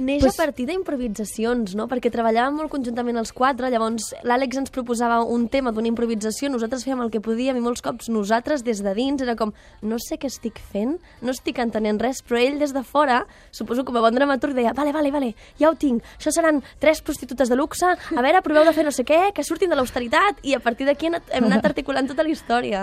neix pues... a partir d'improvisacions, no? Perquè treballàvem molt conjuntament els quatre, llavors l'Àlex ens proposava un tema d'una improvisació, nosaltres fèiem el que podíem i molts cops nosaltres des de dins era com, no sé què estic fent, no estic entenent res, però ell des de fora, suposo com a bon dramaturg, deia, vale, vale, vale, ja ho tinc, això seran tres prostitutes de luxe, a veure, proveu de fer no sé què, que surtin de l'austeritat, i a partir d'aquí hem anat articulant tota la història.